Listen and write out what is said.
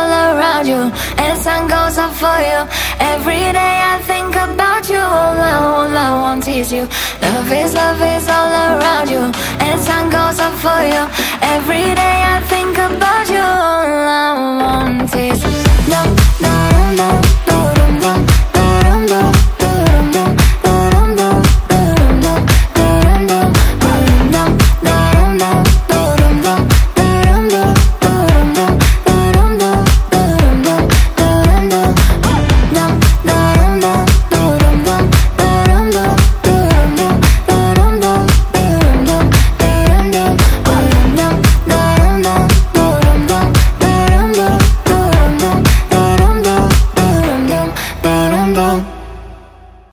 all around you And the sun goes up for you. Every day I think about you All I, all I want is you. Love is, love is all around you And the sun goes up for you. Every day I think about you All I want is love